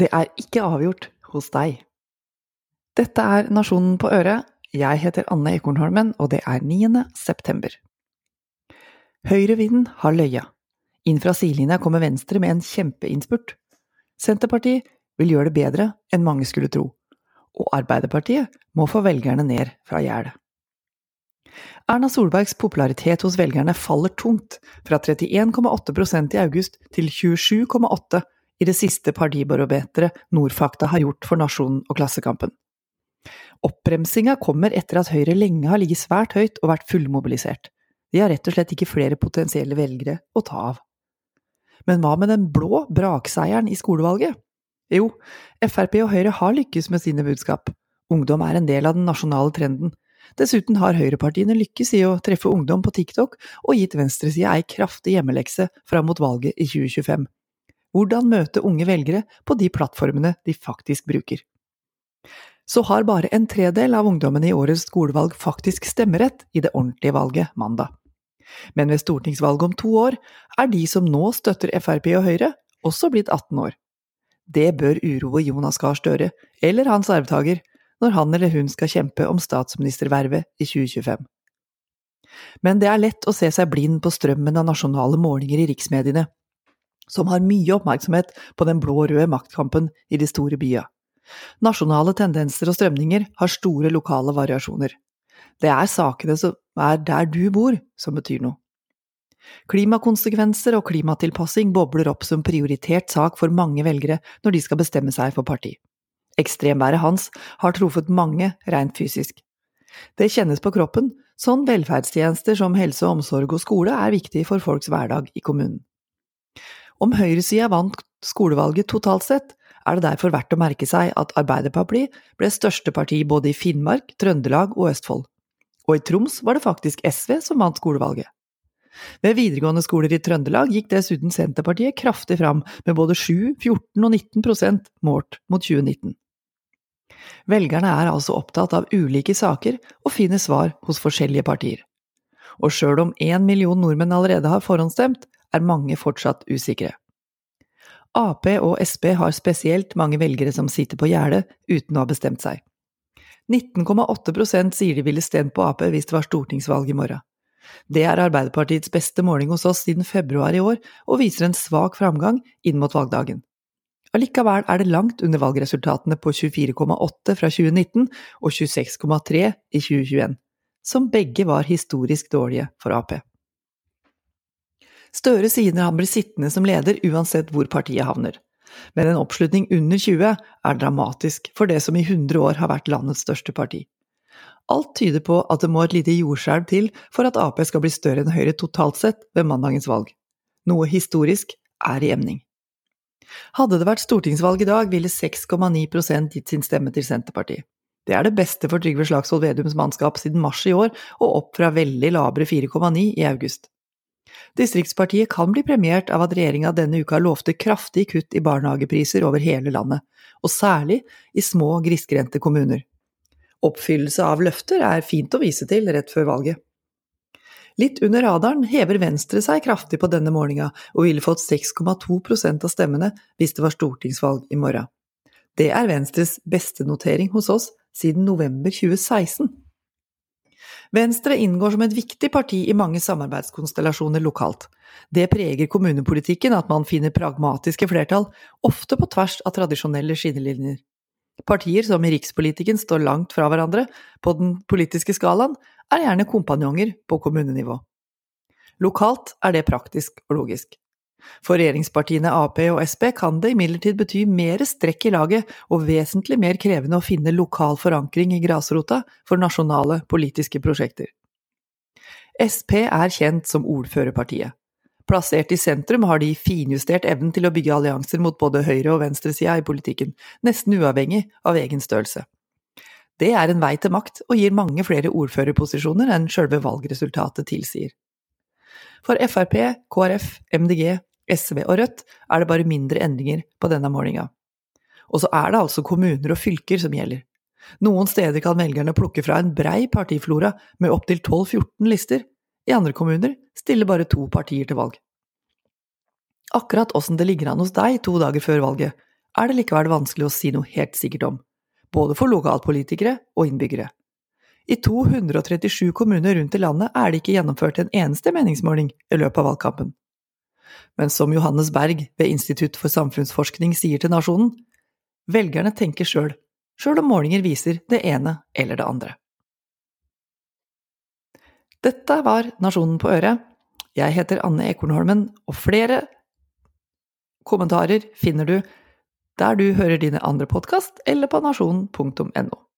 Det er ikke avgjort hos deg. Dette er Nasjonen på øret. Jeg heter Anne Ekornholmen, og det er 9. september. Høyrevinden har løya. Inn fra sidelinja kommer Venstre med en kjempeinnspurt. Senterpartiet vil gjøre det bedre enn mange skulle tro. Og Arbeiderpartiet må få velgerne ned fra gjerdet. Erna Solbergs popularitet hos velgerne faller tungt, fra 31,8% i august til 27,8 i det siste partibarometeret Nordfakta har gjort for Nasjonen og Klassekampen. Oppbremsinga kommer etter at Høyre lenge har ligget svært høyt og vært fullmobilisert. De har rett og slett ikke flere potensielle velgere å ta av. Men hva med den blå brakseieren i skolevalget? Jo, Frp og Høyre har lykkes med sine budskap. Ungdom er en del av den nasjonale trenden. Dessuten har høyrepartiene lykkes i å treffe ungdom på TikTok og gitt venstresida ei kraftig hjemmelekse fram mot valget i 2025 hvordan møte unge velgere på de plattformene de faktisk bruker. Så har bare en tredel av ungdommene i årets skolevalg faktisk stemmerett i det ordentlige valget mandag. Men ved stortingsvalget om to år er de som nå støtter Frp og Høyre, også blitt 18 år. Det bør uroe Jonas Gahr Støre, eller hans arvtaker, når han eller hun skal kjempe om statsministervervet i 2025. Men det er lett å se seg blind på strømmen av nasjonale målinger i riksmediene, som har mye oppmerksomhet på den blå-røde maktkampen i de store byene. Nasjonale tendenser og strømninger har store lokale variasjoner. Det er sakene som er der du bor, som betyr noe. Klimakonsekvenser og klimatilpassing bobler opp som prioritert sak for mange velgere når de skal bestemme seg for parti. Ekstremværet Hans har truffet mange rent fysisk. Det kjennes på kroppen, sånn velferdstjenester som helse og omsorg og skole er viktig for folks hverdag i kommunen. Om høyresida vant skolevalget totalt sett, er det derfor verdt å merke seg at Arbeiderpartiet ble største parti både i Finnmark, Trøndelag og Østfold. Og i Troms var det faktisk SV som vant skolevalget. Ved videregående skoler i Trøndelag gikk dessuten Senterpartiet kraftig fram, med både 7, 14 og 19 prosent målt mot 2019. Velgerne er altså opptatt av ulike saker og finner svar hos forskjellige partier. Og sjøl om én million nordmenn allerede har forhåndsstemt, er mange fortsatt usikre. Ap og Sp har spesielt mange velgere som sitter på gjerdet uten å ha bestemt seg. 19,8% sier de ville stemt på Ap hvis det var stortingsvalg i morgen. Det er Arbeiderpartiets beste måling hos oss siden februar i år, og viser en svak framgang inn mot valgdagen. Allikevel er det langt under valgresultatene på 24,8 fra 2019 og 26,3 i 2021, som begge var historisk dårlige for Ap. Støre sier han blir sittende som leder uansett hvor partiet havner. Men en oppslutning under 20 er dramatisk for det som i 100 år har vært landets største parti. Alt tyder på at det må et lite jordskjelv til for at Ap skal bli større enn Høyre totalt sett ved mandagens valg. Noe historisk er i emning. Hadde det vært stortingsvalg i dag, ville 6,9 gitt sin stemme til Senterpartiet. Det er det beste for Trygve Slagsvold Vedums mannskap siden mars i år, og opp fra veldig labre 4,9 i august. Distriktspartiet kan bli premiert av at regjeringa denne uka lovte kraftig kutt i barnehagepriser over hele landet, og særlig i små, grisgrendte kommuner. Oppfyllelse av løfter er fint å vise til rett før valget. Litt under radaren hever Venstre seg kraftig på denne målinga, og ville fått 6,2% av stemmene hvis det var stortingsvalg i morgen. Det er Venstres beste notering hos oss siden november 2016. Venstre inngår som et viktig parti i mange samarbeidskonstellasjoner lokalt. Det preger kommunepolitikken at man finner pragmatiske flertall, ofte på tvers av tradisjonelle skillelinjer. Partier som i rikspolitikken står langt fra hverandre på den politiske skalaen, er gjerne kompanjonger på kommunenivå. Lokalt er det praktisk og logisk. For regjeringspartiene Ap og Sp kan det imidlertid bety mer strekk i laget og vesentlig mer krevende å finne lokal forankring i grasrota for nasjonale politiske prosjekter. Sp er kjent som ordførerpartiet. Plassert i sentrum har de finjustert evnen til å bygge allianser mot både høyre- og venstresida i politikken, nesten uavhengig av egen størrelse. Det er en vei til makt og gir mange flere ordførerposisjoner enn sjølve valgresultatet tilsier. For Frp, KrF, MDG, SV og Rødt er det bare mindre endringer på denne målinga. Og så er det altså kommuner og fylker som gjelder. Noen steder kan velgerne plukke fra en brei partiflora med opptil 12–14 lister, i andre kommuner stiller bare to partier til valg. Akkurat åssen det ligger an hos deg to dager før valget, er det likevel vanskelig å si noe helt sikkert om, både for lokalpolitikere og innbyggere. I 237 kommuner rundt i landet er det ikke gjennomført en eneste meningsmåling i løpet av valgkampen. Men som Johannes Berg ved Institutt for samfunnsforskning sier til Nasjonen, velgerne tenker sjøl, sjøl om målinger viser det ene eller det andre. Dette var Nasjonen på øret. Jeg heter Anne Ekornholmen, og flere kommentarer finner du der du hører dine andre podkast, eller på nasjonen.no.